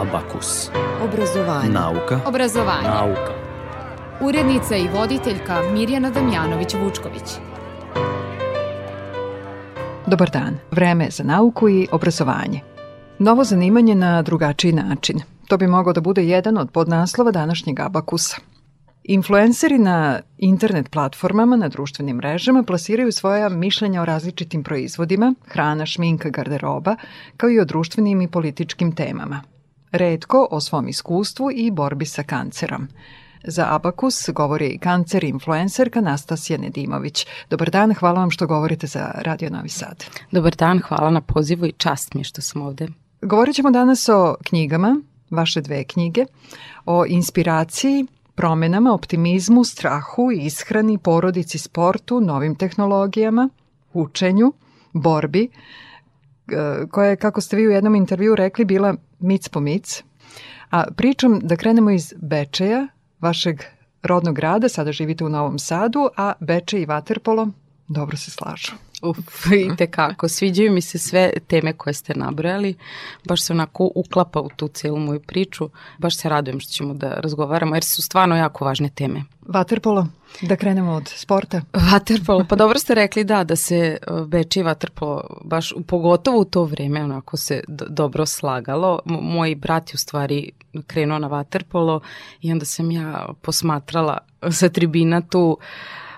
Abakus. Obrazovanje. Nauka. Obrazovanje. Nauka. Urednica i voditeljka Mirjana Damjanović-Vučković. Dobar dan. Vreme za nauku i obrazovanje. Novo zanimanje na drugačiji način. To bi mogao da bude jedan od podnaslova današnjeg abakusa. Influenceri na internet platformama, na društvenim mrežama plasiraju svoja mišljenja o različitim proizvodima, hrana, šminka, garderoba, kao i o društvenim i političkim temama. Redko o svom iskustvu i borbi sa kancerom. Za Abakus govori i kancer influencerka Nastasija Nedimović. Dobar dan, hvala vam što govorite za Radio Novi Sad. Dobar dan, hvala na pozivu i čast mi što sam ovde. Govorit ćemo danas o knjigama, vaše dve knjige, o inspiraciji, promenama, optimizmu, strahu, ishrani, porodici, sportu, novim tehnologijama, učenju, borbi, e, koja je, kako ste vi u jednom intervju rekli, bila mic po mic. A pričam da krenemo iz Bečeja, vašeg rodnog grada, sada živite u Novom Sadu, a Beče i Waterpolo dobro se slažu. Uf, i tekako. Sviđaju mi se sve teme koje ste nabrojali. Baš se onako uklapa u tu celu moju priču. Baš se radujem što ćemo da razgovaramo, jer su stvarno jako važne teme. Waterpolo, da krenemo od sporta. Waterpolo, pa dobro ste rekli da, da se Beči Waterpolo baš pogotovo u to vreme onako se dobro slagalo. M moj brat je u stvari krenuo na Waterpolo i onda sam ja posmatrala sa tribina tu uh,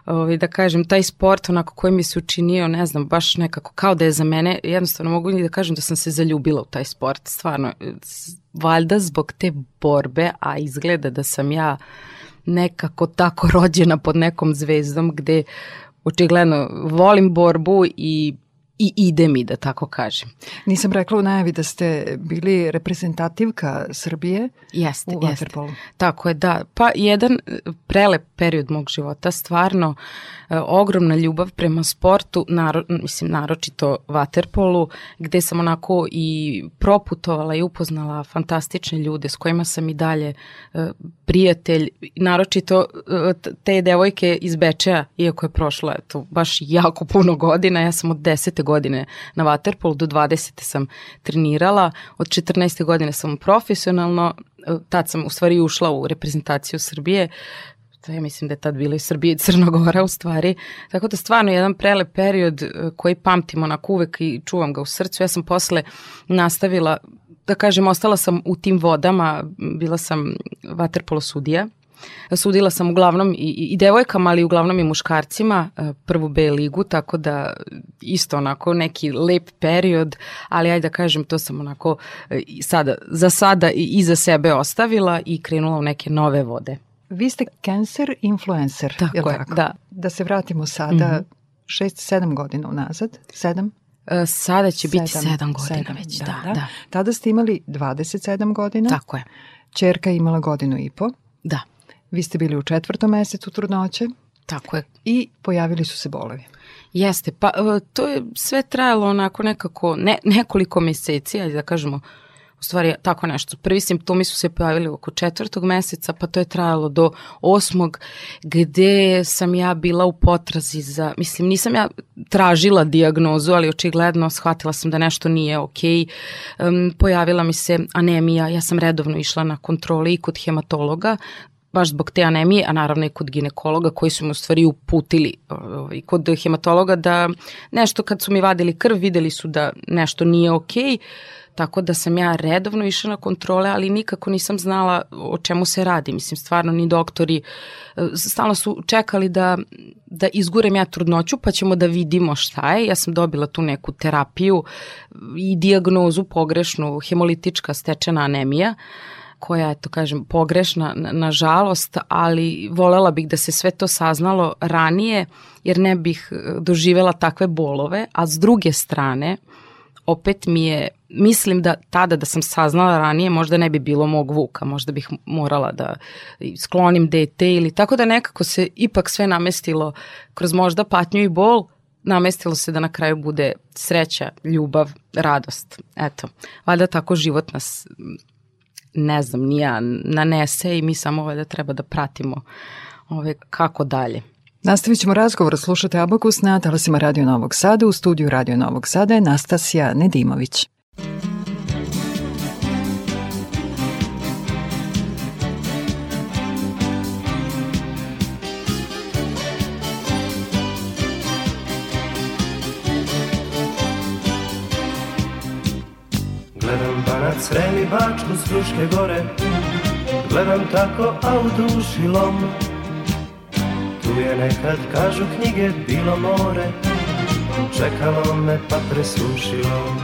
ovaj, da kažem, taj sport onako koji mi se učinio, ne znam, baš nekako kao da je za mene, jednostavno mogu ni da kažem da sam se zaljubila u taj sport, stvarno, valjda zbog te borbe, a izgleda da sam ja nekako tako rođena pod nekom zvezdom gde očigledno volim borbu i i ide mi, da tako kažem. Nisam rekla u najavi da ste bili reprezentativka Srbije jeste, u Waterpolu. Jeste. Tako je, da. Pa jedan prelep period mog života, stvarno e, ogromna ljubav prema sportu, naro, mislim naročito Waterpolu, gde sam onako i proputovala i upoznala fantastične ljude s kojima sam i dalje e, prijatelj, naročito e, te devojke iz Bečeja, iako je prošlo eto, baš jako puno godina, ja sam od desete godine na Waterpolu, do 20. sam trenirala, od 14. godine sam profesionalno, e, tad sam u stvari ušla u reprezentaciju Srbije, ja mislim da je tad bila i Srbija i Crnogora u stvari. Tako da stvarno jedan prelep period e, koji pamtim onako uvek i čuvam ga u srcu. Ja sam posle nastavila, da kažem, ostala sam u tim vodama, bila sam vaterpolo sudija Sudila sam uglavnom i, i devojkama, ali uglavnom i muškarcima e, prvu B ligu, tako da isto onako neki lep period, ali ajde da kažem, to sam onako e, sada, za sada i iza sebe ostavila i krenula u neke nove vode. Vi ste cancer influencer, tako je tako? Da. Da se vratimo sada, mm -hmm. 6-7 godina unazad, 7? E, sada će sedam, biti 7 godina sedam, već, da, da, da. Tada ste imali 27 godina. Tako je. Čerka je imala godinu i po. Da. Vi ste bili u četvrtom mesecu trudnoće. Tako je. I pojavili su se bolovi. Jeste, pa e, to je sve trajalo onako nekako, ne, nekoliko meseci, ajde da kažemo, u stvari tako nešto. Prvi simptomi su se pojavili oko četvrtog meseca, pa to je trajalo do osmog, gde sam ja bila u potrazi za, mislim, nisam ja tražila diagnozu, ali očigledno shvatila sam da nešto nije okej. Um, pojavila mi se anemija, ja sam redovno išla na kontrole i kod hematologa, baš zbog te anemije, a naravno i kod ginekologa koji su mi u stvari uputili ovaj, kod hematologa da nešto kad su mi vadili krv videli su da nešto nije okej, okay, tako da sam ja redovno išla na kontrole, ali nikako nisam znala o čemu se radi. Mislim, stvarno ni doktori e, stalno su čekali da, da izgurem ja trudnoću pa ćemo da vidimo šta je. Ja sam dobila tu neku terapiju i diagnozu pogrešnu, hemolitička stečena anemija. Uh, koja je, to kažem, pogrešna, nažalost, ali volela bih da se sve to saznalo ranije, jer ne bih e, doživela takve bolove, a s druge strane, opet mi je, mislim da tada da sam saznala ranije, možda ne bi bilo mog vuka, možda bih morala da sklonim dete ili tako da nekako se ipak sve namestilo kroz možda patnju i bol, namestilo se da na kraju bude sreća, ljubav, radost. Eto, valjda tako život nas ne znam, nija nanese i mi samo ovaj da treba da pratimo ove, kako dalje. Nastavit ćemo razgovor, slušate Abakus na talasima Radio Novog Sada. U studiju Radio Novog Sada je Nastasija Nedimović. Nad Sremi Bačku Struške gore Gledam tako, a u duši lom. Tu je nekad, kažu knjige, bilo more Čekalo me pa presušilo.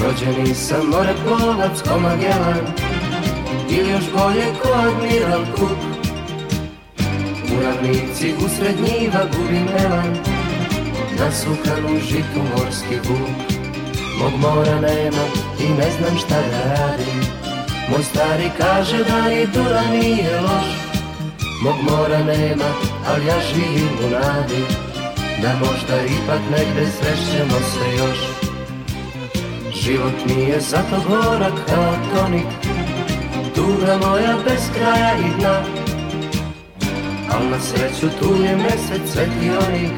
Rođeni sam more plovac ko Magellan Ili još bolje ko Admiral Cook. U ravnici usred njiva gubim elan Nasukan u žitu morski vuk Mog mora nema i ne znam šta da radim. Moj stari kaže da ni dura nije loš. Mog mora nema, ali ja živim u nadi Da možda ipak negde srećemo se još. Život mi je zato gorak kao tonik Tuga moja bez kraja i dna. Al na sreću tu je mesec svetionik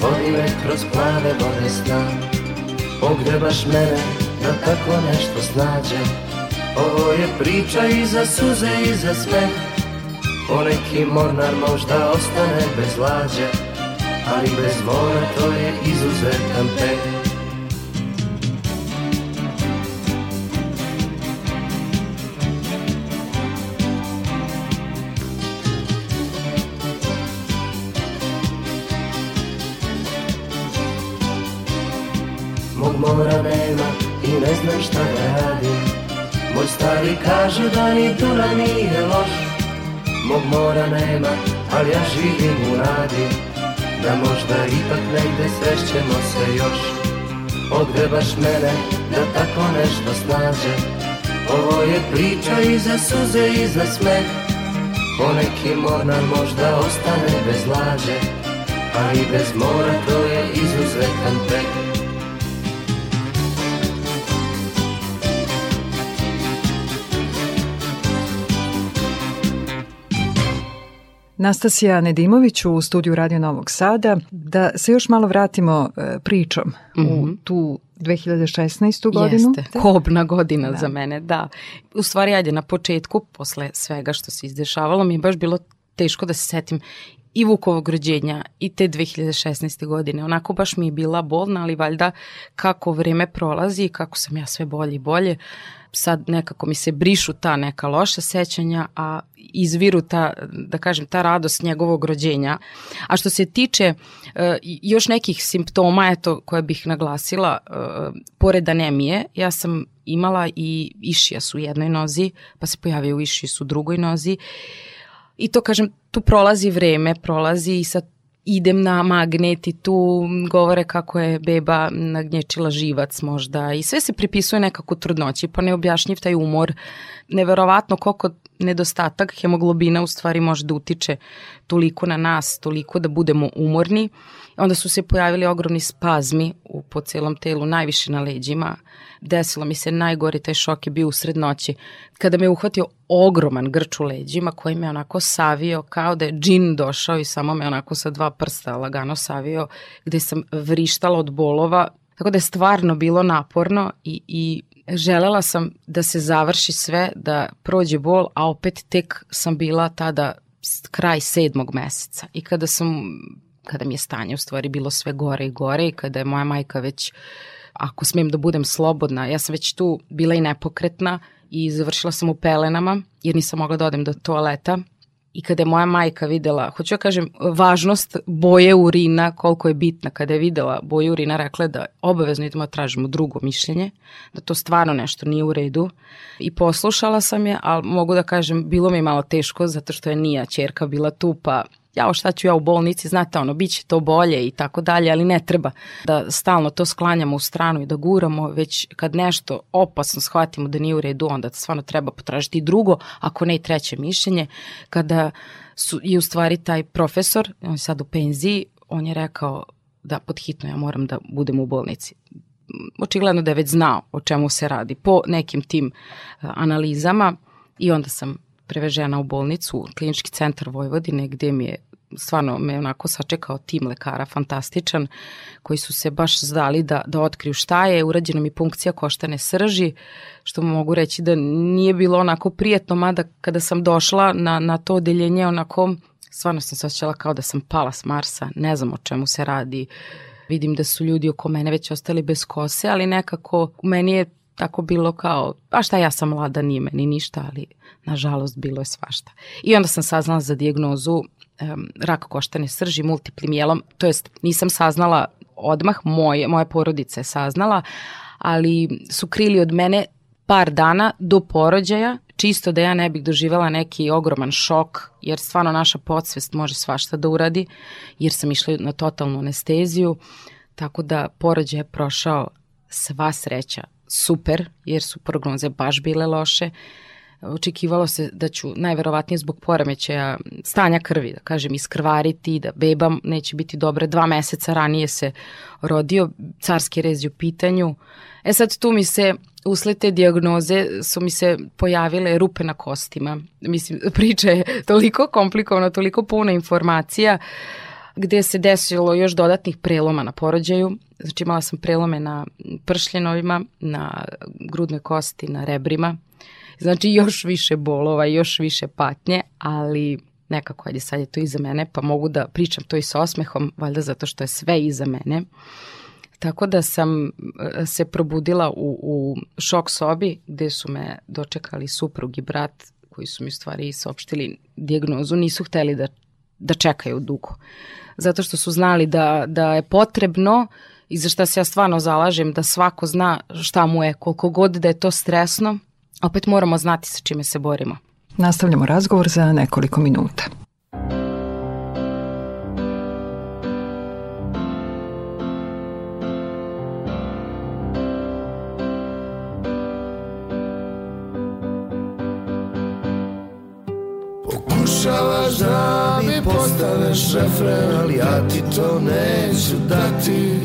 Vodi me kroz plave vode sna Pogrebaš mene da tako nešto snađe? Ovo je priča i za suze i za smeh Poneki mornar možda ostane bez lađe Ali bez mora to je izuzetan peh ne znam šta da radim. Moj stari kaže da ni Dura nije loš. Mog mora nema, ali ja živim u nadi. Da možda ipak negde srećemo se još. Ogrebaš mene da tako nešto snađe. Ovo je priča i za suze i za smeh. Poneki mornar možda ostane bez lađe Ali bez mora to je izuzetan pek Nastasija Nedimović u studiju Radio Novog Sada. Da se još malo vratimo e, pričom mm -hmm. u mhm. tu 2016. godinu. Jeste, kobna godina da. za mene, da. U stvari, ajde, na početku, posle svega što se izdešavalo, mi je baš bilo teško da se setim i Vukovog rođenja i te 2016. godine. Onako baš mi je bila bolna, ali valjda kako vreme prolazi, kako sam ja sve bolje i bolje, sad nekako mi se brišu ta neka loša sećanja, a izviru ta, da kažem, ta radost njegovog rođenja. A što se tiče uh, još nekih simptoma, eto, koje bih naglasila, uh, pored anemije, ja sam imala i išijas u jednoj nozi, pa se pojavio išijas u drugoj nozi. I to, kažem, tu prolazi vreme, prolazi i sad idem na magnet i tu govore kako je beba nagnječila živac možda i sve se pripisuje nekako trudnoći, pa neobjašnjiv taj umor. Neverovatno koliko nedostatak hemoglobina u stvari može da utiče toliko na nas, toliko da budemo umorni. Onda su se pojavili ogromni spazmi u, po celom telu, najviše na leđima. Desilo mi se najgori taj šok je bio u srednoći kada me uhvatio ogroman grč u leđima koji me onako savio kao da je džin došao i samo me onako sa dva prsta lagano savio gde sam vrištala od bolova Tako da je stvarno bilo naporno i, i želela sam da se završi sve, da prođe bol, a opet tek sam bila tada kraj sedmog meseca. I kada sam, kada mi je stanje u stvari bilo sve gore i gore i kada je moja majka već, ako smijem da budem slobodna, ja sam već tu bila i nepokretna i završila sam u pelenama jer nisam mogla da odem do toaleta I kada je moja majka videla, hoću ja kažem, važnost boje urina, koliko je bitna, kada je videla boje urina, rekla da obavezno idemo da tražimo drugo mišljenje, da to stvarno nešto nije u redu. I poslušala sam je, ali mogu da kažem, bilo mi je malo teško, zato što je nija čerka bila tu, pa jao šta ću ja u bolnici, znate ono, bit će to bolje i tako dalje, ali ne treba da stalno to sklanjamo u stranu i da guramo, već kad nešto opasno shvatimo da nije u redu, onda stvarno treba potražiti drugo, ako ne i treće mišljenje. Kada su, je u stvari taj profesor, on je sad u penziji, on je rekao da podhitno ja moram da budem u bolnici očigledno da je već znao o čemu se radi po nekim tim analizama i onda sam prevežena u bolnicu, klinički centar Vojvodine, gde mi je stvarno me onako sačekao tim lekara fantastičan koji su se baš zdali da, da otkriju šta je, urađena mi punkcija koštane srži, što mogu reći da nije bilo onako prijetno, mada kada sam došla na, na to odeljenje onako stvarno sam se osjećala kao da sam pala s Marsa, ne znam o čemu se radi, vidim da su ljudi oko mene već ostali bez kose, ali nekako meni je tako bilo kao, a šta ja sam mlada, nije meni ništa, ali nažalost bilo je svašta. I onda sam saznala za dijagnozu um, raka koštane srži multiplim jelom, to jest nisam saznala odmah, moje, moja porodica je saznala, ali su krili od mene par dana do porođaja, čisto da ja ne bih doživela neki ogroman šok, jer stvarno naša podsvest može svašta da uradi, jer sam išla na totalnu anesteziju, tako da porođaj je prošao sva sreća super, jer su prognoze baš bile loše. Očekivalo se da ću najverovatnije zbog poremećaja stanja krvi, da kažem, iskrvariti, da beba neće biti dobra. Dva meseca ranije se rodio, carski rez u pitanju. E sad tu mi se usled te diagnoze su mi se pojavile rupe na kostima. Mislim, priča je toliko komplikovana, toliko puna informacija gde se desilo još dodatnih preloma na porođaju. Znači imala sam prelome na pršljenovima, na grudnoj kosti, na rebrima. Znači još više bolova, još više patnje, ali nekako, ajde sad je to iza mene, pa mogu da pričam to i sa osmehom, valjda zato što je sve iza mene. Tako da sam e, se probudila u, u šok sobi gde su me dočekali suprug i brat koji su mi stvari saopštili dijagnozu, nisu hteli da, da čekaju dugo. Zato što su znali da, da je potrebno i za šta se ja stvarno zalažem da svako zna šta mu je, koliko god da je to stresno, opet moramo znati sa čime se borimo. Nastavljamo razgovor za nekoliko minuta. Refren, ali ja ti to neću dati.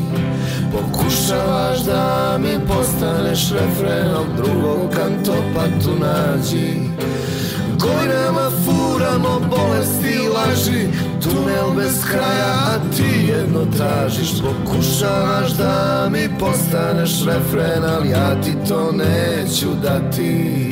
Pokušavaš da mi postaneš refren, al drugog tu nađi. Godinama furamo bolesti i laži Tunel bez kraja, a ti jedno tražiš. Pokušavaš da mi postaneš refren, ali ja ti to neću dati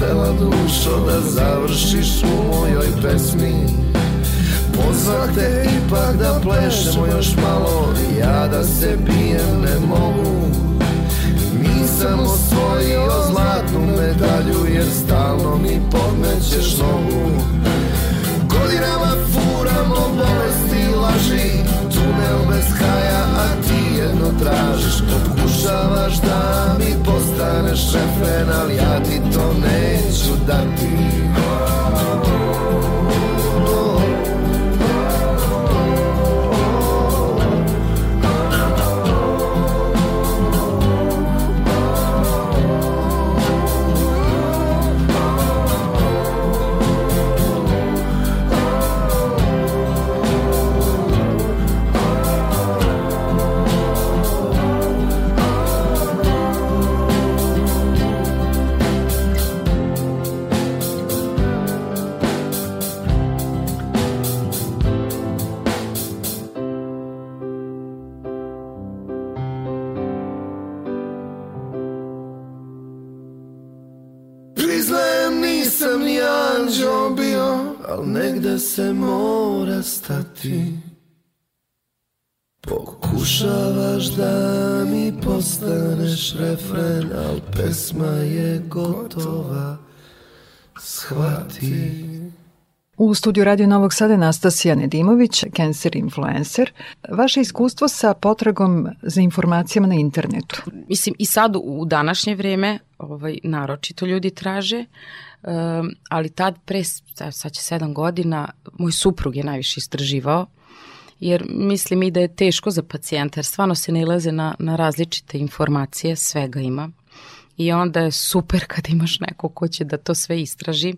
uspela dušo Da završiš u mojoj pesmi. Pozvat te ipak da plešemo još malo Ja da se bijem ne mogu. Nisam osvojio zlatnu medalju Jer stalno mi podmećeš nogu. Godinama furamo bolesti i laži tunel bez kraja, a ti jedno tražiš. Pokušavaš da mi postaneš refren, ali ja ti to neću dati se mora stati. Pokušavaš da mi postaneš refren Al pesma je gotova. Shvati U studiju Radio Novog Sada Nastasija Nedimović, cancer influencer. Vaše iskustvo sa potragom za informacijama na internetu? Mislim, i sad u današnje vreme ovaj, naročito ljudi traže, um, ali tad pre, sad će sedam godina, moj suprug je najviše istraživao, jer mislim i da je teško za pacijenta, jer stvarno se ne ilaze na, na različite informacije, svega ima. I onda je super kad imaš neko ko će da to sve istraži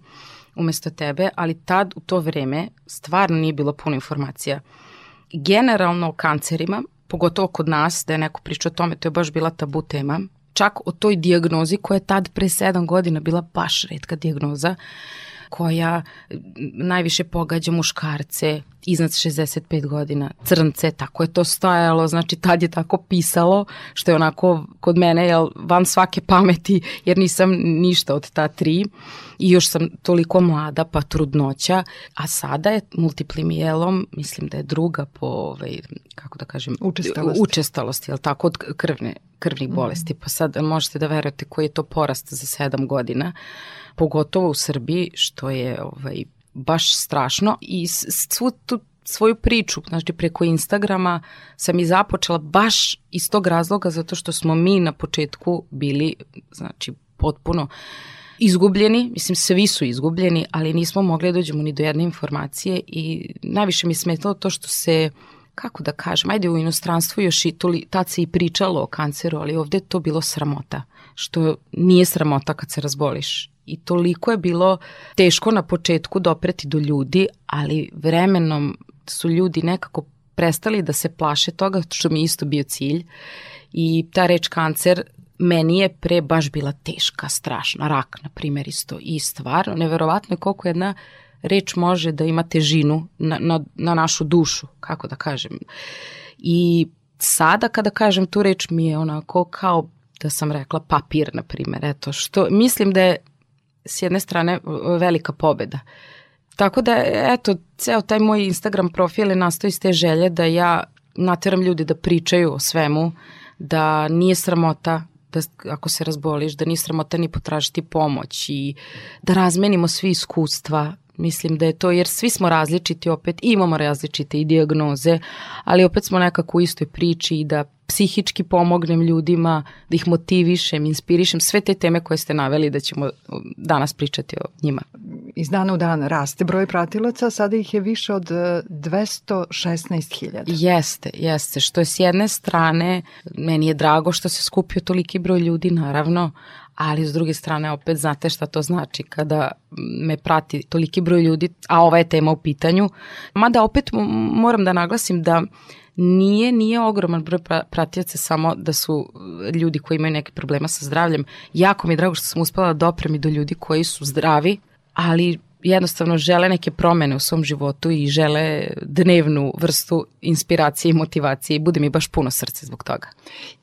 umesto tebe, ali tad u to vreme stvarno nije bilo puno informacija. generalno o kancerima, pogotovo kod nas, da je neko pričao o tome, to je baš bila tabu tema, čak o toj dijagnozi koja je tad pre sedam godina bila baš redka dijagnoza, koja najviše pogađa muškarce iznad 65 godina, crnce, tako je to stajalo, znači tad je tako pisalo, što je onako kod mene jel, van svake pameti, jer nisam ništa od ta tri. I još sam toliko mlada, pa trudnoća, a sada je multipli mijelom, mislim da je druga po, ovaj, kako da kažem, učestalosti, učestalosti jel tako, od krvne, krvnih mhm. bolesti, pa sad možete da verujete koji je to porast za sedam godina pogotovo u Srbiji, što je ovaj, baš strašno. I svu tu svoju priču, znači preko Instagrama sam i započela baš iz tog razloga zato što smo mi na početku bili znači potpuno izgubljeni, mislim svi su izgubljeni, ali nismo mogli da dođemo ni do jedne informacije i najviše mi smetalo to što se kako da kažem, ajde u inostranstvu još i toli, tad se i pričalo o kanceru, ali ovde to bilo sramota, što nije sramota kad se razboliš i toliko je bilo teško na početku dopreti do ljudi, ali vremenom su ljudi nekako prestali da se plaše toga, što mi isto bio cilj. I ta reč kancer meni je pre baš bila teška, strašna. Rak, na primjer, isto. I stvarno, neverovatno je koliko jedna reč može da ima težinu na, na, na našu dušu, kako da kažem. I sada kada kažem tu reč mi je onako kao da sam rekla papir, na primjer, eto, što mislim da je s jedne strane velika pobeda. Tako da, eto, ceo taj moj Instagram profil je nastao iz te želje da ja nateram ljudi da pričaju o svemu, da nije sramota da ako se razboliš, da nije sramota ni potražiti pomoć i da razmenimo svi iskustva. Mislim da je to, jer svi smo različiti opet, imamo različite i diagnoze, ali opet smo nekako u istoj priči i da psihički pomognem ljudima, da ih motivišem, inspirišem, sve te teme koje ste naveli da ćemo danas pričati o njima. Iz dana u dan raste broj pratilaca, sada ih je više od 216.000. E, jeste, jeste, što je s jedne strane, meni je drago što se skupio toliki broj ljudi, naravno, ali s druge strane opet znate šta to znači kada me prati toliki broj ljudi, a ova je tema u pitanju. Mada opet moram da naglasim da nije, nije ogroman broj pratioca samo da su ljudi koji imaju neke problema sa zdravljem. Jako mi je drago što sam uspela da dopremi do ljudi koji su zdravi, ali jednostavno žele neke promene u svom životu i žele dnevnu vrstu inspiracije i motivacije i bude mi baš puno srce zbog toga.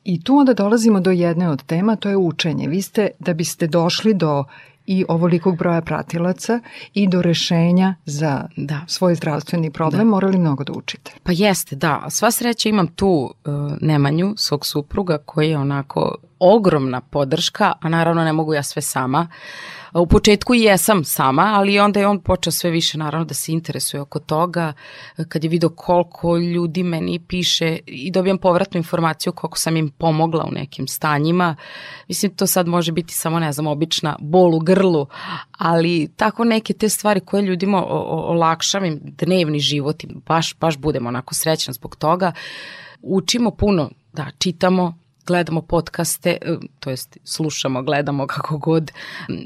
I tu onda dolazimo do jedne od tema, to je učenje. Vi ste, da biste došli do i ovolikog broja pratilaca i do rešenja za da. svoj zdravstveni problem da. morali mnogo da učite. Pa jeste, da. Sva sreća imam tu uh, Nemanju, svog supruga, koji je onako ogromna podrška, a naravno ne mogu ja sve sama. U početku i jesam sama, ali onda je on počeo sve više naravno da se interesuje oko toga, kad je vidio koliko ljudi meni piše i dobijam povratnu informaciju koliko sam im pomogla u nekim stanjima. Mislim, to sad može biti samo, ne znam, obična bol u grlu, ali tako neke te stvari koje ljudima olakšam im dnevni život i baš, baš budemo onako srećni zbog toga. Učimo puno, da, čitamo, gledamo podcaste, e, to jest slušamo, gledamo kako god.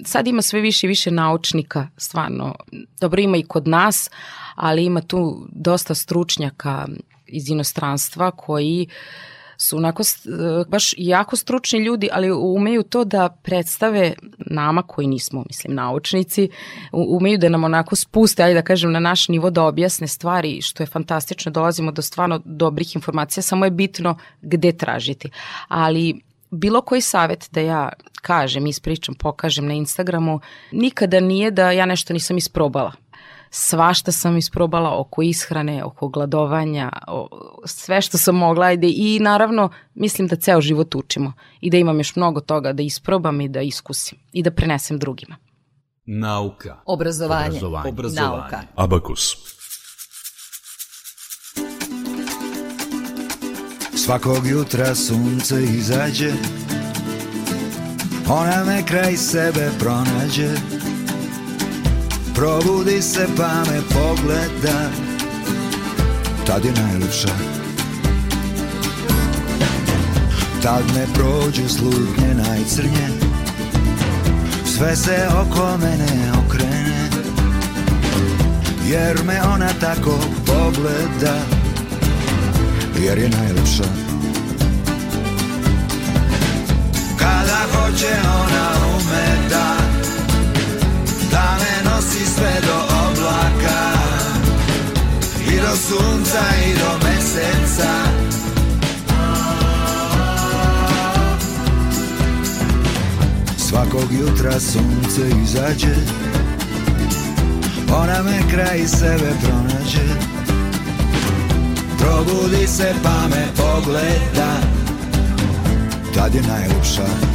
Sad ima sve više i više naučnika, stvarno. Dobro, ima i kod nas, ali ima tu dosta stručnjaka iz inostranstva koji uh, su onako e, baš jako stručni ljudi, ali umeju to da predstave nama koji nismo, mislim, naučnici, umeju da nam onako spuste, ali da kažem, na naš nivo da objasne stvari, što je fantastično, dolazimo do stvarno dobrih informacija, samo je bitno gde tražiti. Ali bilo koji savet da ja kažem, ispričam, pokažem na Instagramu, nikada nije da ja nešto nisam isprobala svašta sam isprobala oko ishrane, oko gladovanja, o, sve što sam mogla ide i naravno mislim da ceo život učimo i da imam još mnogo toga da isprobam i da iskusim i da prenesem drugima. Nauka. Obrazovanje. Obrazovanje. Obrazovanje. Nauka. Abakus. Svakog jutra sunce izađe Ona me kraj sebe pronađe Probudi se pa me pogleda. Tad je najljepša Tad me prođu slutnje najcrnje. Sve se oko mene okrene. Jer me ona tako pogleda. Jer je najlepša. Kada hoće ona ume da Da me nosi sve do oblaka. I do sunca i do meseca. Svakog jutra sunce izađe. Ona me kraj sebe pronađe. Probudi se pa me pogleda. Tad je najljepša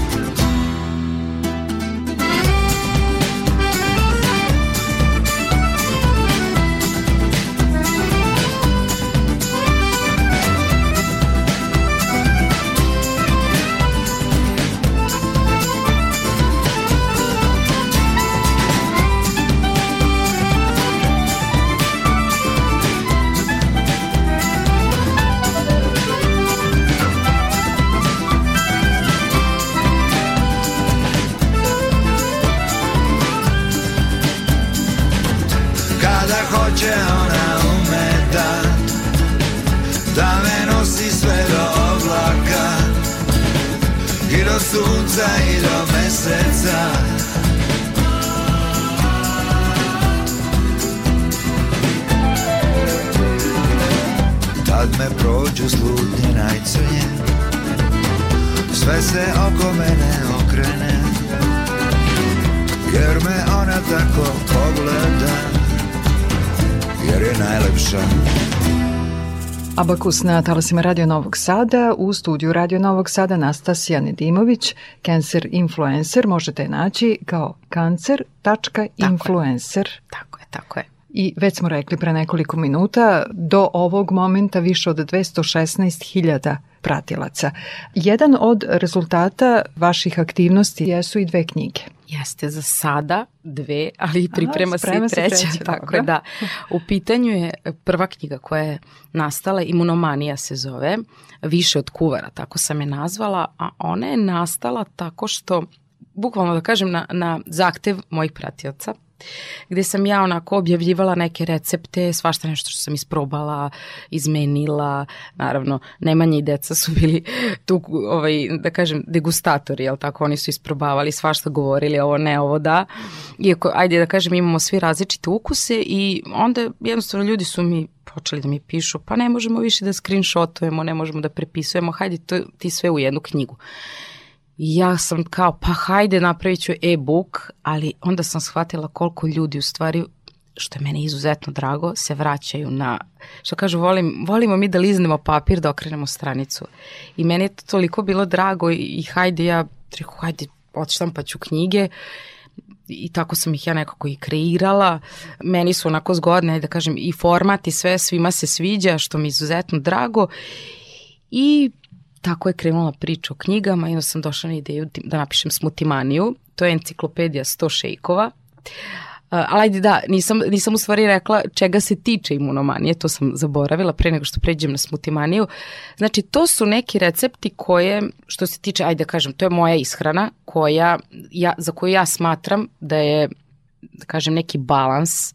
do i do meseca Tad me prođe slutnje najcrnje Sve se oko mene okrene. Jer me ona tako pogleda. Jer je najlepša. Abakus na talasima Radio Novog Sada. U studiju Radio Novog Sada Nastasija Nedimović, cancer influencer. Možete je naći kao cancer.influencer. Tako je, tako je. I već smo rekli pre nekoliko minuta, do ovog momenta više od 216.000 pratilaca. Jedan od rezultata vaših aktivnosti jesu i dve knjige. Jeste za sada dve, ali priprema Aha, se treća. treća tako je, da. U pitanju je prva knjiga koja je nastala, Imunomanija se zove, više od kuvara, tako sam je nazvala, a ona je nastala tako što, bukvalno da kažem, na, na zahtev mojih pratilaca, gde sam ja onako objavljivala neke recepte, svašta nešto što sam isprobala, izmenila, naravno, najmanje i deca su bili tu, ovaj, da kažem, degustatori, jel tako, oni su isprobavali, svašta govorili, ovo ne, ovo da, iako, ajde da kažem, imamo svi različite ukuse i onda jednostavno ljudi su mi počeli da mi pišu, pa ne možemo više da screenshotujemo, ne možemo da prepisujemo, hajde to, ti sve u jednu knjigu. I ja sam kao, pa hajde napravit ću e-book, ali onda sam shvatila koliko ljudi u stvari što je meni izuzetno drago, se vraćaju na, što kažu, volim, volimo mi da liznemo papir, da okrenemo stranicu. I meni je to toliko bilo drago i, i hajde ja, rekao, hajde, odštampaću knjige i tako sam ih ja nekako i kreirala. Meni su onako zgodne, da kažem, i format i sve, svima se sviđa, što mi je izuzetno drago. I tako je krenula priča o knjigama i onda sam došla na ideju da napišem Smutimaniju. To je enciklopedija 100 šejkova. Uh, ali ajde da, nisam, nisam u stvari rekla čega se tiče imunomanije, to sam zaboravila pre nego što pređem na smutimaniju. Znači, to su neki recepti koje, što se tiče, ajde da kažem, to je moja ishrana koja, ja, za koju ja smatram da je, da kažem, neki balans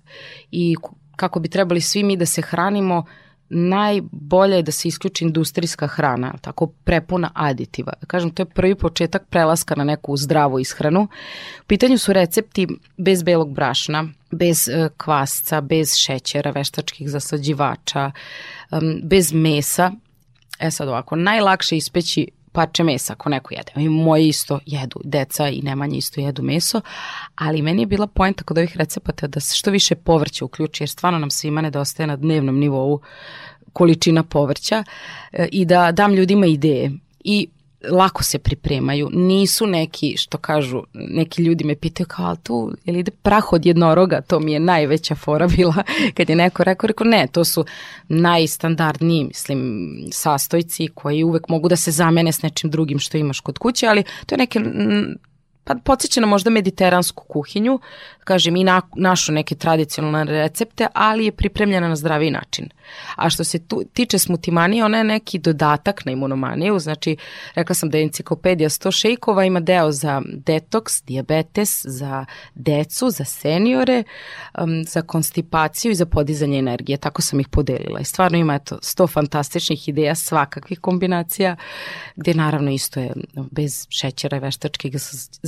i kako bi trebali svi mi da se hranimo uh, najbolje je da se isključi industrijska hrana, tako prepuna aditiva. Da kažem, to je prvi početak prelaska na neku zdravu ishranu. U pitanju su recepti bez belog brašna, bez e, kvasca, bez šećera, veštačkih zasađivača, bez mesa. E sad ovako, najlakše ispeći parče mesa ako neko jede. I moji isto jedu, deca i Nemanja isto jedu meso, ali meni je bila poenta kod ovih recepata da se što više povrća uključi, jer stvarno nam svima nedostaje na dnevnom nivou količina povrća e, i da dam ljudima ideje. I lako se pripremaju, nisu neki, što kažu, neki ljudi me pitaju kao, tu, je li ide prah od jednoroga, to mi je najveća fora bila, kad je neko rekao, rekao, ne, to su najstandardniji, mislim, sastojci koji uvek mogu da se zamene s nečim drugim što imaš kod kuće, ali to je neke pa podsjeća na možda mediteransku kuhinju, kažem i na, našu neke tradicionalne recepte, ali je pripremljena na zdraviji način. A što se tu, tiče smutimanije, ona je neki dodatak na imunomaniju, znači rekla sam da je enciklopedija 100 šejkova, ima deo za detoks, diabetes, za decu, za seniore, um, za konstipaciju i za podizanje energije, tako sam ih podelila. I stvarno ima eto 100 fantastičnih ideja, svakakvih kombinacija, gde naravno isto je bez šećera i veštačkih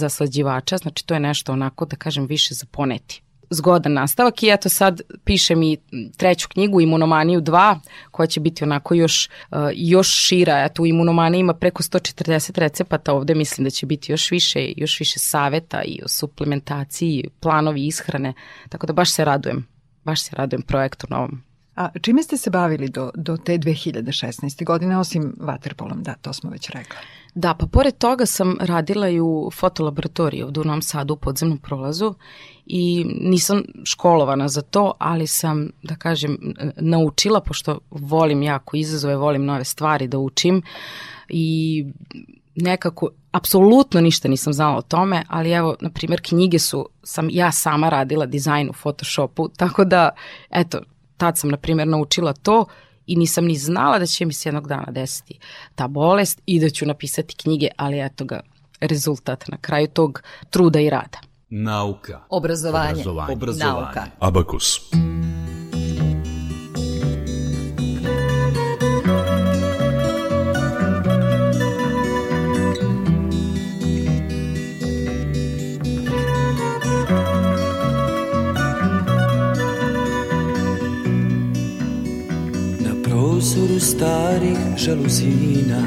zaslađivača, znači to je nešto onako da kažem više za poneti zgodan nastavak i eto sad pišem i treću knjigu Imunomaniju 2 koja će biti onako još, uh, još šira. Eto u Imunomaniji ima preko 140 recepata, ovde mislim da će biti još više, još više saveta i o suplementaciji, planovi ishrane, tako da baš se radujem, baš se radujem projektu novom. A čime ste se bavili do, do te 2016. godine, osim vaterpolom, da, to smo već rekli? Da, pa pored toga sam radila i u fotolaboratoriji ovde u Novom Sadu u podzemnom prolazu i nisam školovana za to, ali sam, da kažem, naučila, pošto volim jako izazove, volim nove stvari da učim i nekako, apsolutno ništa nisam znala o tome, ali evo, na primjer, knjige su, sam ja sama radila dizajn u Photoshopu, tako da, eto, tad sam, na primjer, naučila to i nisam ni znala da će mi se jednog dana desiti ta bolest i da ću napisati knjige, ali eto ga, rezultat na kraju tog truda i rada. Nauka. Obrazovanje. Obrazovanje. Obrazovanje. Nauka. Abakus. prozoru starih žaluzina.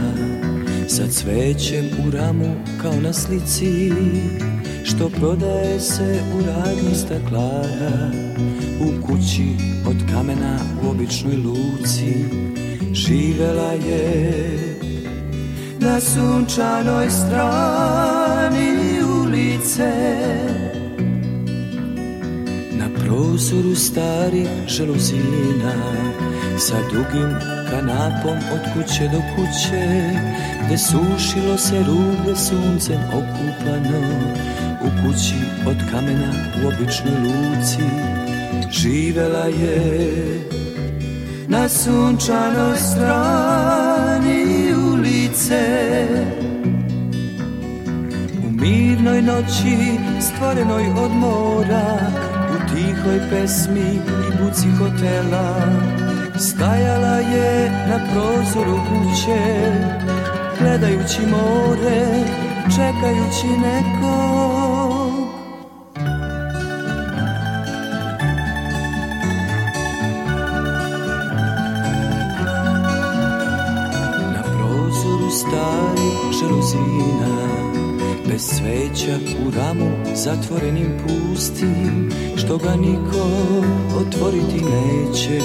Sa cvećem u ramu kao na slici Što prodaje se u radnji staklara U kući od kamena u običnoj luci Živela je na sunčanoj strani ulice. Na prozoru starih žaluzina Sa dugim kanapom od kuće do kuće Gde sušilo se rublje suncem okupano. U kući od kamena u običnoj luci Živela je na sunčanoj strani ulice. U mirnoj noći stvorenoj od mora U tihoj pesmi i buci hotela Stajala je na prozoru kuće Gledajući more Čekajući nekog. Na prozoru stari žaluzina Bez sveća u ramu zatvorenim pustim Što ga niko otvoriti neće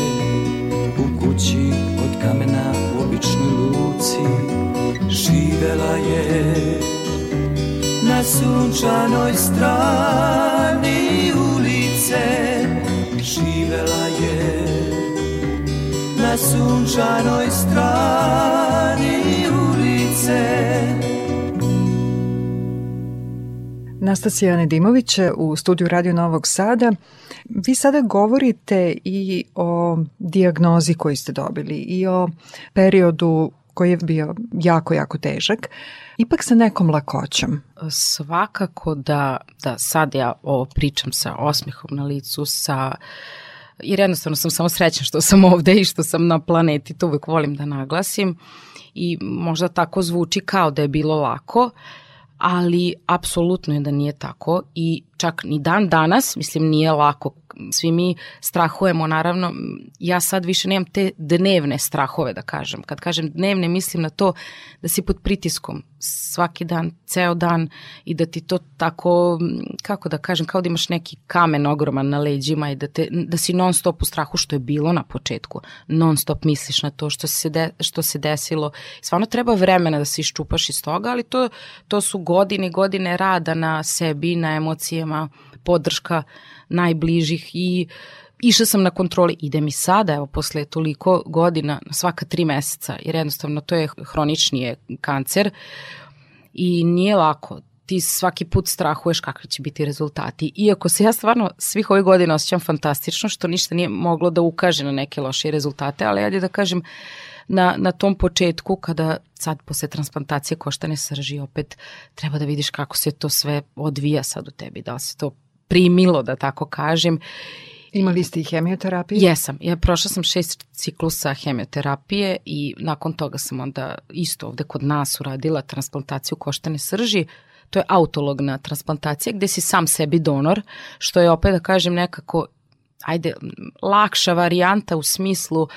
kući od kamena u običnoj luci Živela je na sunčanoj strani ulice Živela je na sunčanoj strani ulice Nastasija Nedimović u studiju Radio Novog Sada. Vi sada govorite i o dijagnozi koju ste dobili i o periodu koji je bio jako, jako težak, ipak sa nekom lakoćom. Svakako da, da sad ja ovo pričam sa osmehom na licu, sa jer jednostavno sam samo srećna što sam ovde i što sam na planeti, to uvek volim da naglasim i možda tako zvuči kao da je bilo lako, ali apsolutno je da nije tako i čak ni dan danas, mislim nije lako svi mi strahujemo, naravno, ja sad više nemam te dnevne strahove, da kažem. Kad kažem dnevne, mislim na to da si pod pritiskom svaki dan, ceo dan i da ti to tako, kako da kažem, kao da imaš neki kamen ogroman na leđima i da, te, da si non stop u strahu što je bilo na početku. Non stop misliš na to što se, de, što se desilo. Stvarno treba vremena da se iščupaš iz toga, ali to, to su godine i godine rada na sebi, na emocijama, podrška najbližih i išla sam na kontroli, ide mi sada, evo, posle toliko godina, svaka tri meseca, jer jednostavno to je hronični je kancer i nije lako. ti svaki put strahuješ kakvi će biti rezultati. Iako se ja stvarno svih ovih godina osjećam fantastično, što ništa nije moglo da ukaže na neke loše rezultate, ali ja da kažem, na, na tom početku kada sad posle transplantacije koštane srži opet treba da vidiš kako se to sve odvija sad u tebi, da li se to primilo da tako kažem Imali ste i hemioterapiju? Jesam. Ja prošla sam šest ciklusa hemioterapije i nakon toga sam onda isto ovde kod nas uradila transplantaciju koštane srži. To je autologna transplantacija gde si sam sebi donor, što je opet da kažem nekako ajde, lakša varijanta u smislu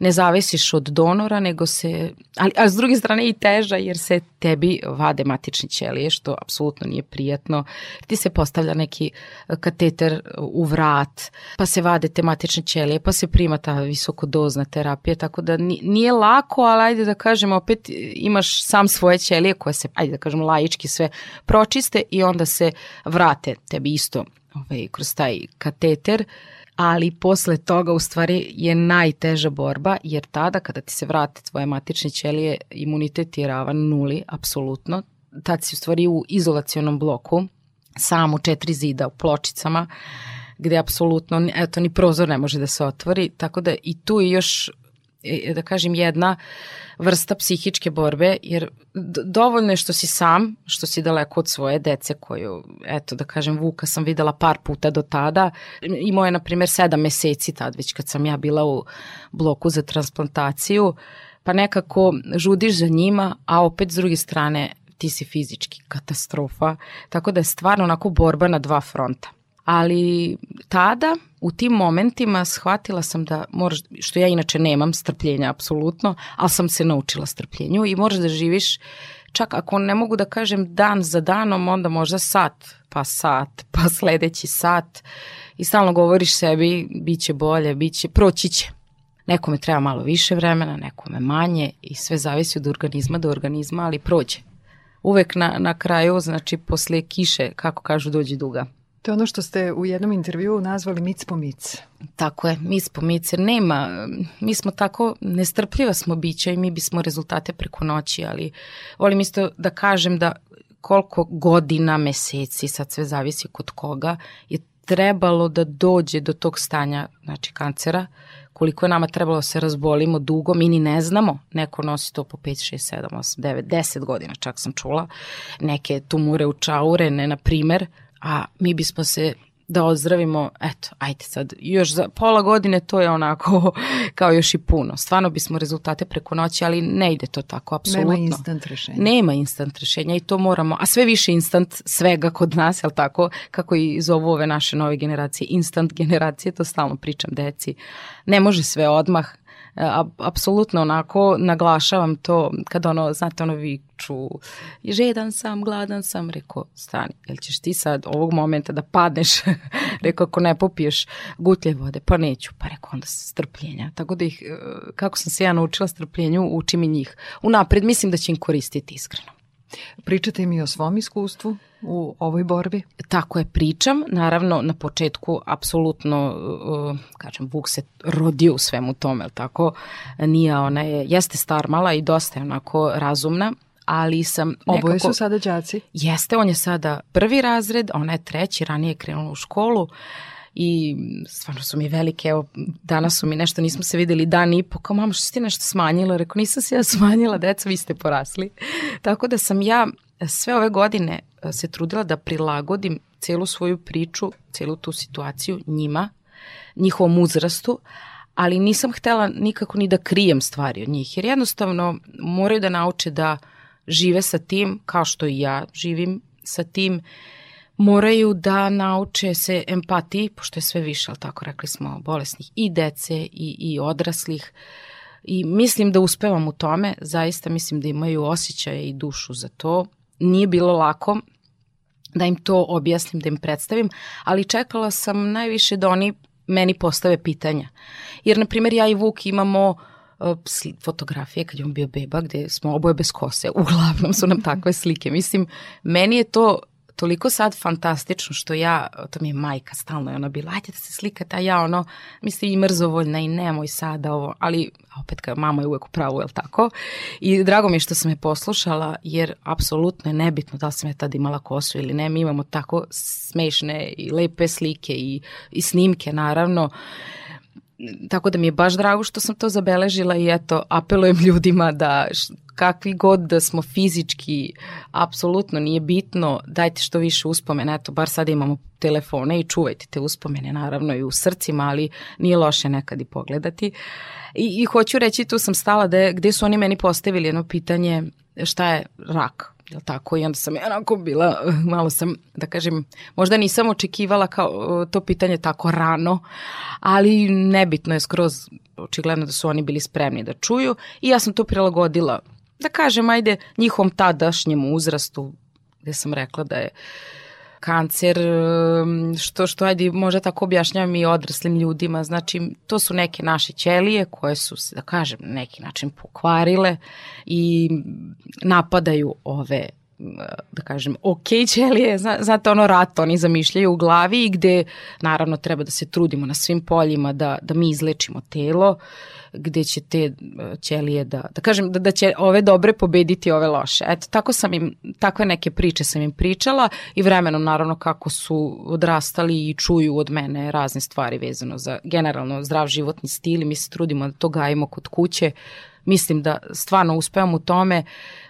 ne zavisiš od donora, nego se, ali, a s druge strane i teža jer se tebi vade matični ćelije, što apsolutno nije prijatno. Ti se postavlja neki e, kateter u vrat, pa se vade te matične ćelije, pa se prima ta visokodozna terapija, tako da nije lako, ali ajde da kažem, opet imaš sam svoje ćelije koje se, ajde da kažem, laički sve pročiste i onda se vrate tebi isto ovaj, kroz taj kateter ali posle toga u stvari je najteža borba, jer tada kada ti se vrate tvoje matične ćelije, imunitet je ravan nuli, apsolutno. Tad si u stvari u izolacionom bloku, sam u četiri zida, u pločicama, gde apsolutno, eto, ni prozor ne može da se otvori, tako da i tu je još da kažem, jedna vrsta psihičke borbe, jer dovoljno je što si sam, što si daleko od svoje dece koju, eto da kažem, Vuka sam videla par puta do tada. Imao je, na primjer, sedam meseci tad već kad sam ja bila u bloku za transplantaciju, pa nekako žudiš za njima, a opet s druge strane ti si fizički katastrofa, tako da je stvarno onako borba na dva fronta. Ali tada, u tim momentima, shvatila sam da moraš, što ja inače nemam strpljenja apsolutno, ali sam se naučila strpljenju i moraš da živiš čak ako ne mogu da kažem dan za danom, onda možda sat, pa sat, pa sledeći sat i stalno govoriš sebi, bit će bolje, bit će, proći će. Nekome treba malo više vremena, nekome manje i sve zavisi od organizma do organizma, ali prođe. Uvek na, na kraju, znači posle kiše, kako kažu, dođe duga. To je ono što ste u jednom intervjuu nazvali mic po mic. Tako je, mic po mic, jer nema, mi smo tako, nestrpljiva smo bića i mi bismo rezultate preko noći, ali volim isto da kažem da koliko godina, meseci, sad sve zavisi kod koga, je trebalo da dođe do tog stanja, znači kancera, koliko je nama trebalo da se razbolimo dugo, mi ni ne znamo, neko nosi to po 5, 6, 7, 8, 9, 10 godina, čak sam čula, neke tumure u čaure, ne, na primer, a mi bismo se da ozdravimo, eto, ajde sad, još za pola godine to je onako kao još i puno. Stvarno bismo rezultate preko noći, ali ne ide to tako, apsolutno. Nema instant rešenja. Nema instant rešenja i to moramo, a sve više instant svega kod nas, jel tako, kako i zovu ove naše nove generacije, instant generacije, to stalno pričam deci. Ne može sve odmah, apsolutno onako naglašavam to kad ono, znate ono viču žedan sam, gladan sam, rekao stani, jel ćeš ti sad ovog momenta da padneš, rekao ako ne popiješ gutlje vode, pa neću, pa rekao onda strpljenja, tako da ih, e, kako sam se ja naučila strpljenju, učim i njih. Unapred mislim da će im koristiti iskreno. Pričate mi o svom iskustvu u ovoj borbi? Tako je, pričam. Naravno, na početku, apsolutno, uh, kažem, Vuk se rodio u svemu tome, ali tako? Nije, ona je, jeste star mala i dosta je onako razumna, ali sam nekako... Oboje su sada đaci? Jeste, on je sada prvi razred, ona je treći, ranije je krenula u školu. Uh, i stvarno su mi velike, evo danas su mi nešto, nismo se videli dan i po, kao mama što si ti nešto smanjila, rekao nisam se ja smanjila, deca vi ste porasli. Tako da sam ja sve ove godine e, se trudila da prilagodim celu svoju priču, celu tu situaciju njima, njihovom uzrastu, ali nisam htela nikako ni da krijem stvari od njih, jer jednostavno moraju da nauče da žive sa tim kao što i ja živim sa tim moraju da nauče se empatiji, pošto je sve više, ali tako rekli smo, bolesnih i dece i, i odraslih. I mislim da uspevam u tome, zaista mislim da imaju osjećaje i dušu za to. Nije bilo lako da im to objasnim, da im predstavim, ali čekala sam najviše da oni meni postave pitanja. Jer, na primjer, ja i Vuk imamo uh, fotografije kad je on bio beba gde smo oboje bez kose. Uglavnom su nam takve slike. Mislim, meni je to toliko sad fantastično što ja, to mi je majka stalno je ona bila, ajde da se slikate, a ja ono, mislim i mrzovoljna i nemoj sada ovo, ali opet kao mama je uvek u pravu, jel tako? I drago mi je što sam je poslušala, jer apsolutno je nebitno da li sam ja tad imala kosu ili ne, mi imamo tako smešne i lepe slike i, i snimke naravno, tako da mi je baš drago što sam to zabeležila i eto, apelujem ljudima da kakvi god da smo fizički, apsolutno nije bitno, dajte što više uspomena, eto, bar sad imamo telefone i čuvajte te uspomene, naravno i u srcima, ali nije loše nekad i pogledati. I, i hoću reći, tu sam stala da gde su oni meni postavili jedno pitanje šta je rak, jel tako? I onda sam onako bila, malo sam, da kažem, možda nisam očekivala kao to pitanje tako rano, ali nebitno je skroz, očigledno da su oni bili spremni da čuju i ja sam to prilagodila, da kažem, ajde, njihovom tadašnjem uzrastu, gde sam rekla da je kancer, što, što ajde, možda tako objašnjavam i odraslim ljudima, znači to su neke naše ćelije koje su se, da kažem, neki način pokvarile i napadaju ove da kažem, ok ćelije, znate ono rat oni zamišljaju u glavi i gde naravno treba da se trudimo na svim poljima da, da mi izlečimo telo, gde će te e, ćelije da, da kažem, da, da će ove dobre pobediti ove loše. Eto, tako sam im, takve neke priče sam im pričala i vremenom naravno kako su odrastali i čuju od mene razne stvari vezano za generalno zdrav životni stil i mi se trudimo da to gajimo kod kuće, mislim da stvarno uspevam u tome,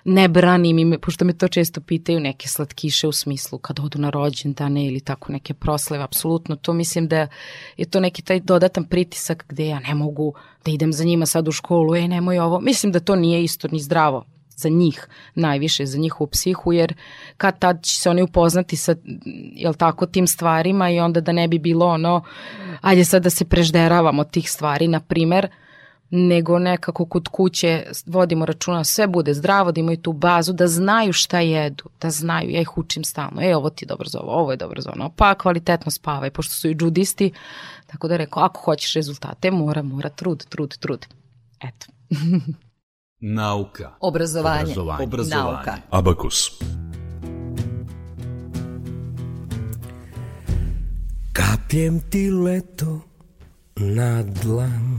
ne branim im, pošto me to često pitaju, neke slatkiše u smislu kad odu na rođendane ili tako neke prosleve, apsolutno to mislim da je to neki taj dodatan pritisak gde ja ne mogu da idem za njima sad u školu, e nemoj ovo, mislim da to nije isto ni zdravo za njih, najviše za njihovu psihu, jer kad tad će se oni upoznati sa, jel tako, tim stvarima i onda da ne bi bilo ono, ajde sad da se prežderavamo tih stvari, na primer, nego nekako kod kuće vodimo računa sve bude zdravo, da imaju tu bazu, da znaju šta jedu, da znaju, ja ih učim stalno, e ovo ti je dobro za ovo, ovo je dobro za ono, pa kvalitetno spavaj, pošto su i džudisti, tako da rekao, ako hoćeš rezultate, mora, mora, trud, trud, trud. Eto. Nauka. Obrazovanje. Obrazovanje. Obrazovanje. Nauka. Abakus. Kapljem ti leto na dlan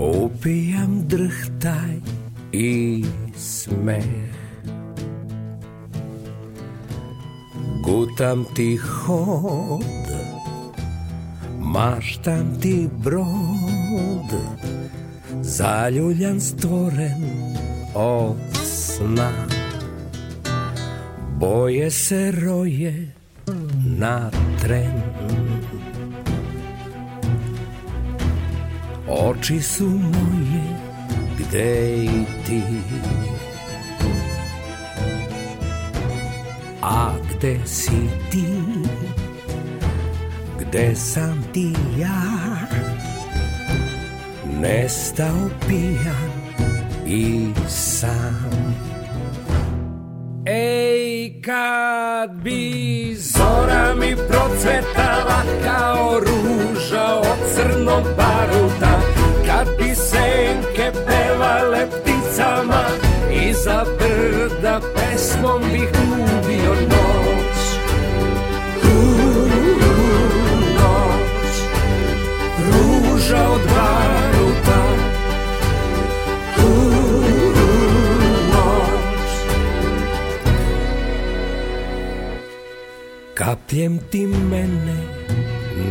Opijam drhtaj i smeh. Gutam ti hod Maštam ti brod Zaljuljan stvoren od sna. Boje se roje na tren Oči su moje, gde i ti? A gde si ti, gde sam ti ja? Nestao pijan i sam. Ej, kad bi zora mi procvetala kao ruža od crnog baruta Kapljem ti mene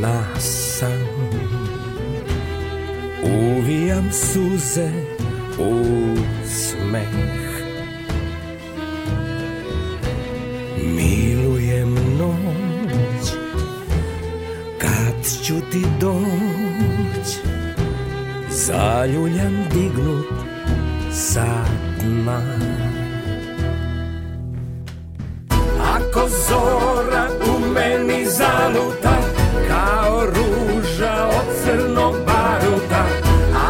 na san. Uvijam suze u smeh. Milujem noć Kad ću ti doć. Zaljuljan dignut sa dna. Ako zora zaluta Kao ruža od crnog baruta.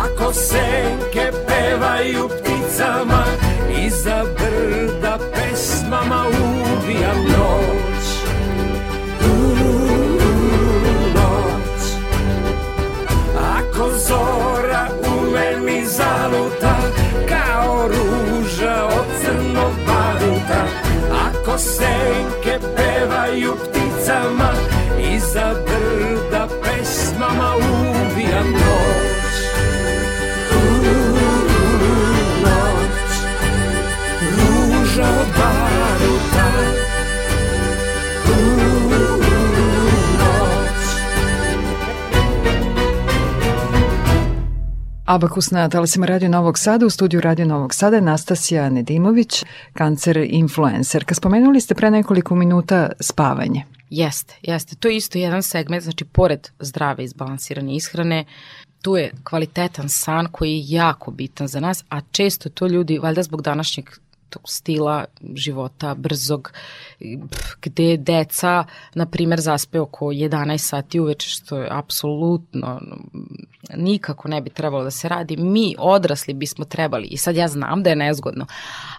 Ako senke pevaju pticama Iza brda pesmama ubijam noć. Noć. Ako zora u meni zaluta Kao ruža od crnog baruta pevaju pticama Iza brda pesmama u Abakus na talasima Radio Novog Sada, u studiju Radio Novog Sada je Nastasija Nedimović, kancer influencerka. Spomenuli ste pre nekoliko minuta spavanje. Jeste, jeste. To je isto jedan segment, znači pored zdrave izbalansirane ishrane, tu je kvalitetan san koji je jako bitan za nas, a često to ljudi, valjda zbog današnjeg tog stila života brzog, gde deca, na primer, zaspe oko 11 sati uveče, što je apsolutno nikako ne bi trebalo da se radi. Mi, odrasli, bismo trebali, i sad ja znam da je nezgodno,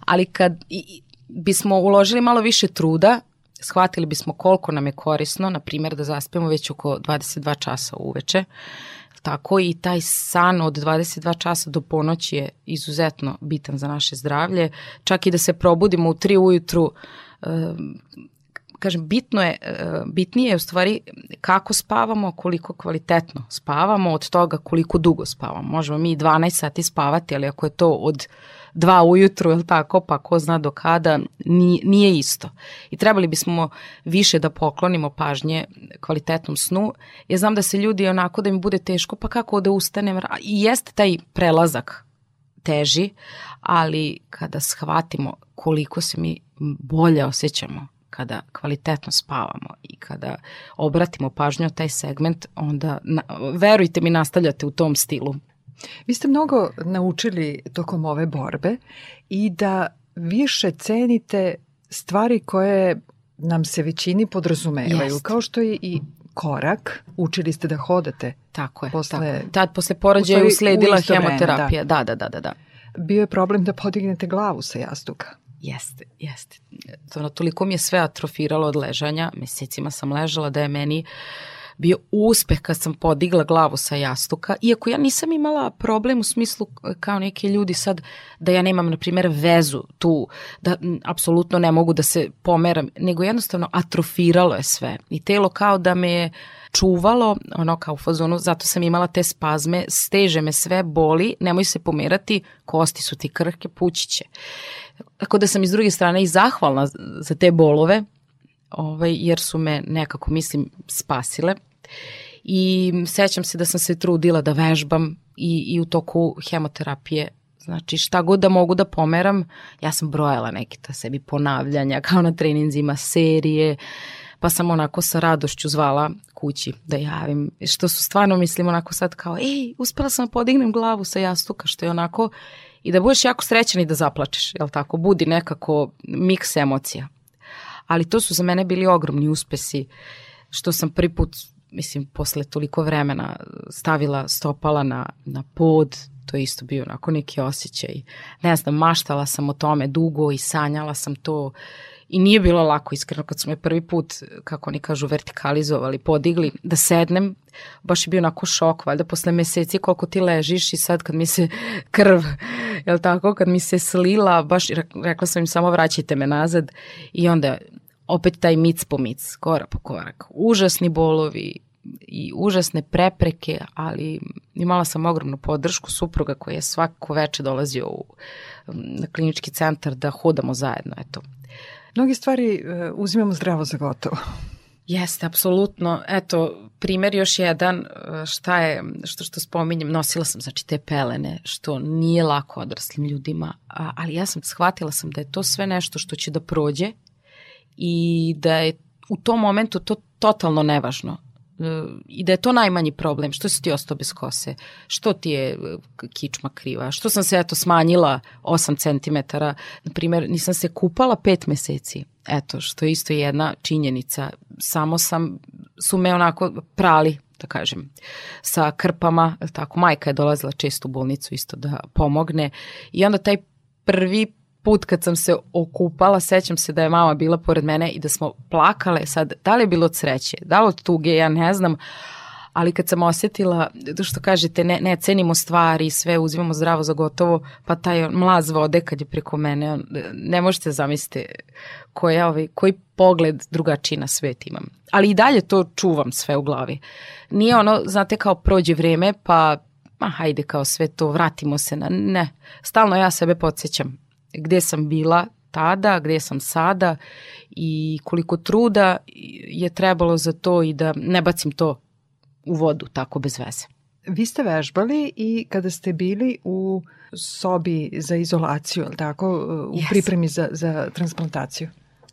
ali kad i, bismo uložili malo više truda, shvatili bismo koliko nam je korisno, na primjer, da zaspemo već oko 22 časa uveče, Tako i taj san od 22 časa do ponoći je izuzetno bitan za naše zdravlje. Čak i da se probudimo u 3 ujutru, kažem, bitno je, bitnije je u stvari kako spavamo, koliko kvalitetno spavamo, od toga koliko dugo spavamo. Možemo mi 12 sati spavati, ali ako je to od dva ujutru, je tako, pa ko zna do kada, nije isto. I trebali bismo više da poklonimo pažnje kvalitetnom snu. Ja znam da se ljudi onako da im bude teško, pa kako da ustanem, i jeste taj prelazak teži, ali kada shvatimo koliko se mi bolje osjećamo kada kvalitetno spavamo i kada obratimo pažnju na taj segment, onda verujte mi nastavljate u tom stilu. Vi ste mnogo naučili tokom ove borbe i da više cenite stvari koje nam se većini podrazumevaju, Jest. kao što je i korak, učili ste da hodate. Tako je. Posle, tako. Tad posle porođaja usledila hemoterapija. Da. da, da, da, da. Bio je problem da podignete glavu sa jastuka. Jeste, jeste. To, toliko mi je sve atrofiralo od ležanja, mesecima sam ležala da je meni uh, bio uspeh kad sam podigla glavu sa jastuka, iako ja nisam imala problem u smislu e, kao neki ljudi sad da ja nemam, na primjer, vezu tu, da apsolutno ne mogu da se pomeram, nego jednostavno atrofiralo je sve i telo kao da me je čuvalo, ono kao u fazonu, zato sam imala te spazme, steže me sve, boli, nemoj se pomerati, kosti su ti krhke, pućiće. Tako da sam iz druge strane i zahvalna za te bolove, ovaj, jer su me nekako, mislim, spasile i sećam se da sam se trudila da vežbam i, i u toku hemoterapije. Znači šta god da mogu da pomeram, ja sam brojala neke ta sebi ponavljanja kao na treninzima, serije, pa sam onako sa radošću zvala kući da javim, što su stvarno mislim onako sad kao, ej, uspela sam da podignem glavu sa jastuka, što je onako, i da budeš jako srećan i da zaplačeš, jel tako, budi nekako miks emocija. Ali to su za mene bili ogromni uspesi, što sam prvi put mislim, posle toliko vremena stavila stopala na, na pod, to je isto bio onako neki osjećaj. Ne znam, maštala sam o tome dugo i sanjala sam to i nije bilo lako iskreno kad smo me prvi put, kako oni kažu, vertikalizovali, podigli, da sednem, baš je bio onako šok, valjda posle meseci koliko ti ležiš i sad kad mi se krv, jel tako, kad mi se slila, baš rekla sam im samo vraćajte me nazad i onda opet taj mic po mic, korak po korak. Užasni bolovi i užasne prepreke, ali imala sam ogromnu podršku supruga koji je svako veče dolazio u, na klinički centar da hodamo zajedno. Eto. Mnogi stvari uh, uzimamo zdravo za gotovo. Jeste, apsolutno. Eto, primer još jedan, e, šta je, što, što spominjem, nosila sam znači te pelene, što nije lako odraslim ljudima, a, ali ja sam shvatila sam da je to sve nešto što će da prođe i da je u tom momentu to totalno nevažno. I da je to najmanji problem, što si ti ostao bez kose, što ti je kičma kriva, što sam se eto smanjila 8 cm, na primjer nisam se kupala 5 meseci, eto što je isto jedna činjenica, samo sam, su me onako prali da kažem, sa krpama, tako, majka je dolazila često u bolnicu isto da pomogne i onda taj prvi put kad sam se okupala, sećam se da je mama bila pored mene i da smo plakale sad, da li je bilo od sreće, da li od tuge, ja ne znam, ali kad sam osetila, to što kažete, ne, ne cenimo stvari, sve uzimamo zdravo za gotovo, pa taj mlaz vode kad je preko mene, ne možete zamisliti koja, ovaj, koji pogled drugačiji na svet imam. Ali i dalje to čuvam sve u glavi. Nije ono, znate, kao prođe vreme, pa ma hajde kao sve to, vratimo se na, ne. Stalno ja sebe podsjećam gde sam bila tada, gde sam sada i koliko truda je trebalo za to i da ne bacim to u vodu tako bez veze. Vi ste vežbali i kada ste bili u sobi za izolaciju, ali tako, u yes. pripremi za, za transplantaciju?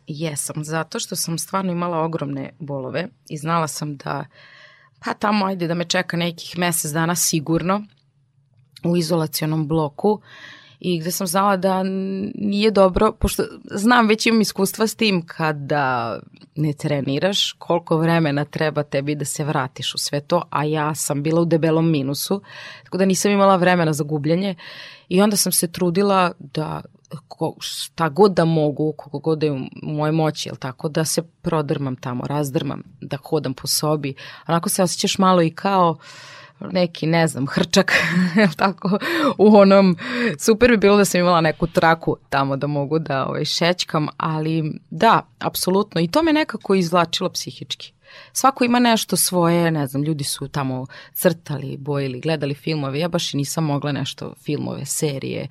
Jesam, zato što sam stvarno imala ogromne bolove i znala sam da pa tamo ajde da me čeka nekih mesec dana sigurno u izolacionom bloku i gde sam znala da nije dobro, pošto znam već imam iskustva s tim kada ne treniraš, koliko vremena treba tebi da se vratiš u sve to, a ja sam bila u debelom minusu, tako da nisam imala vremena za gubljenje i onda sam se trudila da ko, šta god da mogu, koliko god da je moje moći, jel tako, da se prodrmam tamo, razdrmam, da hodam po sobi. Onako se osjećaš malo i kao neki, ne znam, hrčak, tako, u onom, super bi bilo da sam imala neku traku tamo da mogu da ovaj, šećkam, ali da, apsolutno, i to me nekako izvlačilo psihički. Svako ima nešto svoje, ne znam, ljudi su tamo crtali, bojili, gledali filmove, ja baš i nisam mogla nešto filmove, serije,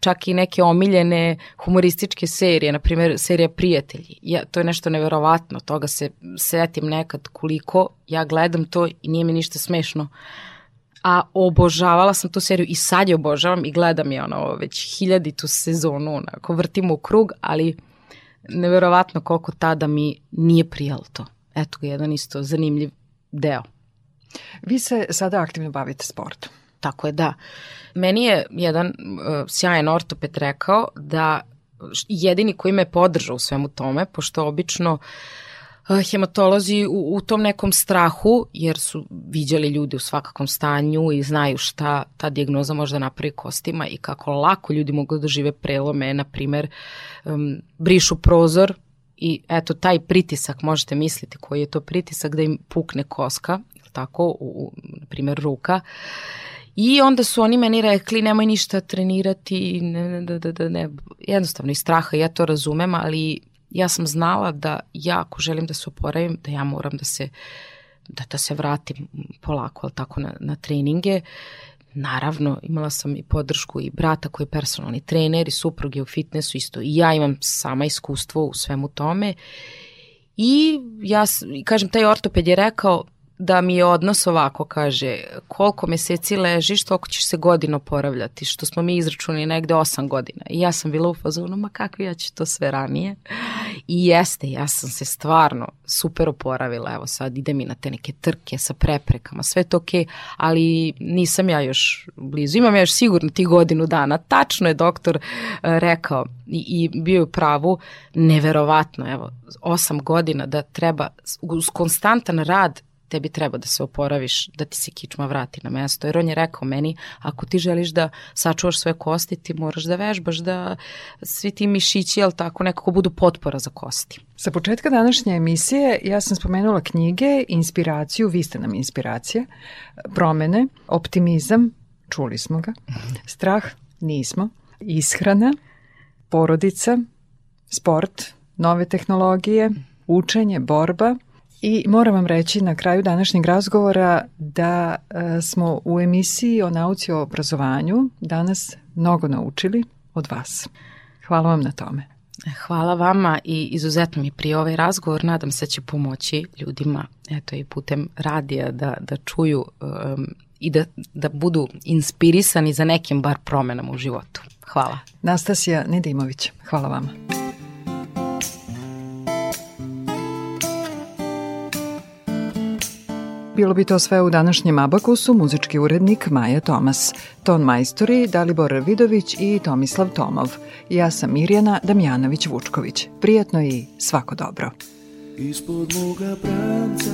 čak i neke omiljene humorističke serije, na primjer serija Prijatelji. Ja, to je nešto neverovatno, toga se setim nekad koliko ja gledam to i nije mi ništa smešno. A obožavala sam tu seriju i sad je obožavam i gledam je ono već hiljaditu sezonu, onako vrtimo u krug, ali neverovatno koliko tada mi nije prijalo to eto ga jedan isto zanimljiv deo. Vi se sada aktivno bavite sportom. Tako je, da. Meni je jedan uh, sjajan ortoped rekao da jedini koji me podržao u svemu tome, pošto obično uh, hematolozi u, u tom nekom strahu, jer su viđali ljudi u svakakvom stanju i znaju šta ta dijagnoza može da napravi kostima i kako lako ljudi mogu da žive prelome, na primer, um, brišu prozor, i eto taj pritisak možete misliti koji je to pritisak da im pukne koska, tako, u, u na primjer ruka. I onda su oni meni rekli nemoj ništa trenirati, ne, ne, ne, ne, ne. jednostavno iz straha, ja to razumem, ali ja sam znala da ja ako želim da se oporavim, da ja moram da se da, da se vratim polako, ali tako na, na treninge Naravno, imala sam i podršku i brata koji je personalni trener i suprug je u fitnessu isto. I ja imam sama iskustvo u svemu tome. I ja, kažem, taj ortoped je rekao, da mi je odnos ovako, kaže, koliko meseci ležiš, toliko ćeš se godina oporavljati, što smo mi izračunali negde 8 godina. I ja sam bila u fazonu, ma kakvi ja ću to sve ranije. I jeste, ja sam se stvarno super oporavila, evo sad ide mi na te neke trke sa preprekama, sve to okej, okay, ali nisam ja još blizu. Imam ja još sigurno ti godinu dana. Tačno je doktor uh, rekao i, i bio je u pravu, neverovatno, evo, 8 godina da treba uz konstantan rad tebi treba da se oporaviš, da ti se kičma vrati na mesto. Jer on je rekao meni, ako ti želiš da sačuvaš sve kosti, ti moraš da vežbaš, da svi ti mišići, jel tako, nekako budu potpora za kosti. Sa početka današnje emisije ja sam spomenula knjige, inspiraciju, vi ste nam inspiracija, promene, optimizam, čuli smo ga, strah, nismo, ishrana, porodica, sport, nove tehnologije, učenje, borba – I moram vam reći na kraju današnjeg razgovora da e, smo u emisiji o nauci o obrazovanju danas mnogo naučili od vas. Hvala vam na tome. Hvala vama i izuzetno mi prije ovaj razgovor. Nadam se da će pomoći ljudima eto i putem radija da, da čuju um, i da, da budu inspirisani za nekim bar promenama u životu. Hvala. Nastasija Nedimović, hvala vama. Bilo bi to sve u današnjem Abakusu, muzički urednik Maja Tomas, ton majstori Dalibor Vidović i Tomislav Tomov. Ja sam Mirjana Damjanović-Vučković. Prijatno i svako dobro. Ispod moga pranca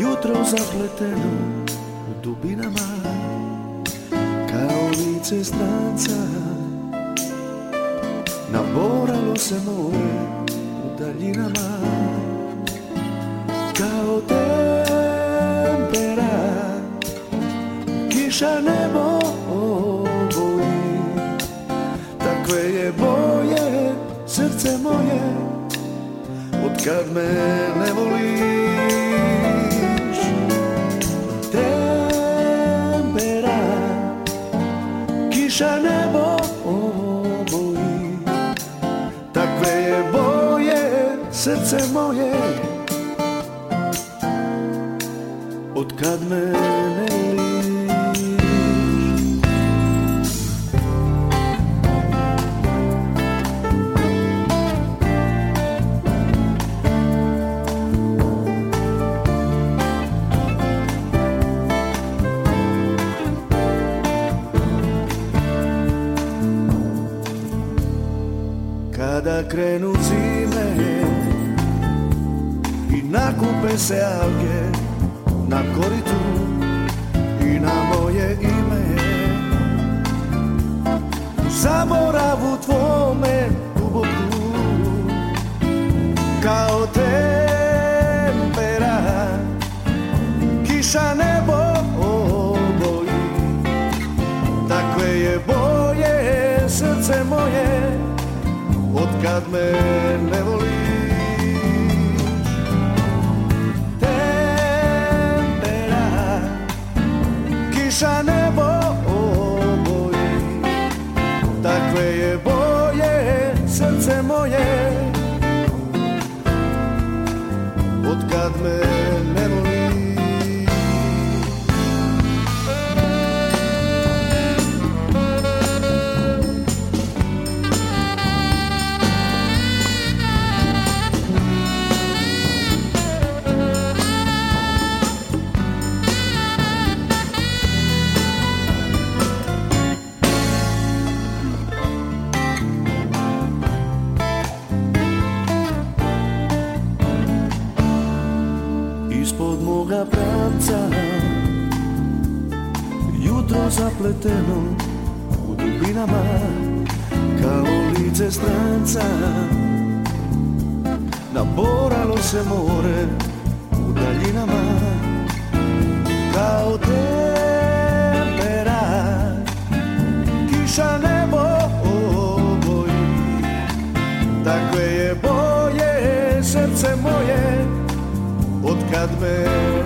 Jutro zapleteno u dubinama Kao lice stranca Naboralo se more u daljinama kao tempera. Kiša nebo oboji. Takve je boje srce moje Od kad me ne voliš. Tempera. Kiša nebo oboji. Takve je boje srce moje Odkad me ne Kada krenu zime I nakupe se alge Na koritu I na moje ime. U zaboravu tvome duboku Kao tempera Kiša nebo oboji Takve je boje srce moje Odkad me ne voliš Kiša nebo oboji Takve je boje srce moje. Odkad me zapleteno U dubinama Kao lice stranca. Naboralo se more U daljinama Kao tempera. Kiša nebo oboji Takve je boje srce moje Odkad me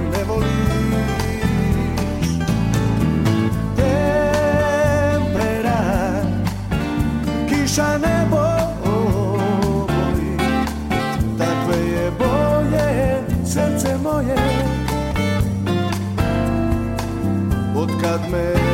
Odkad me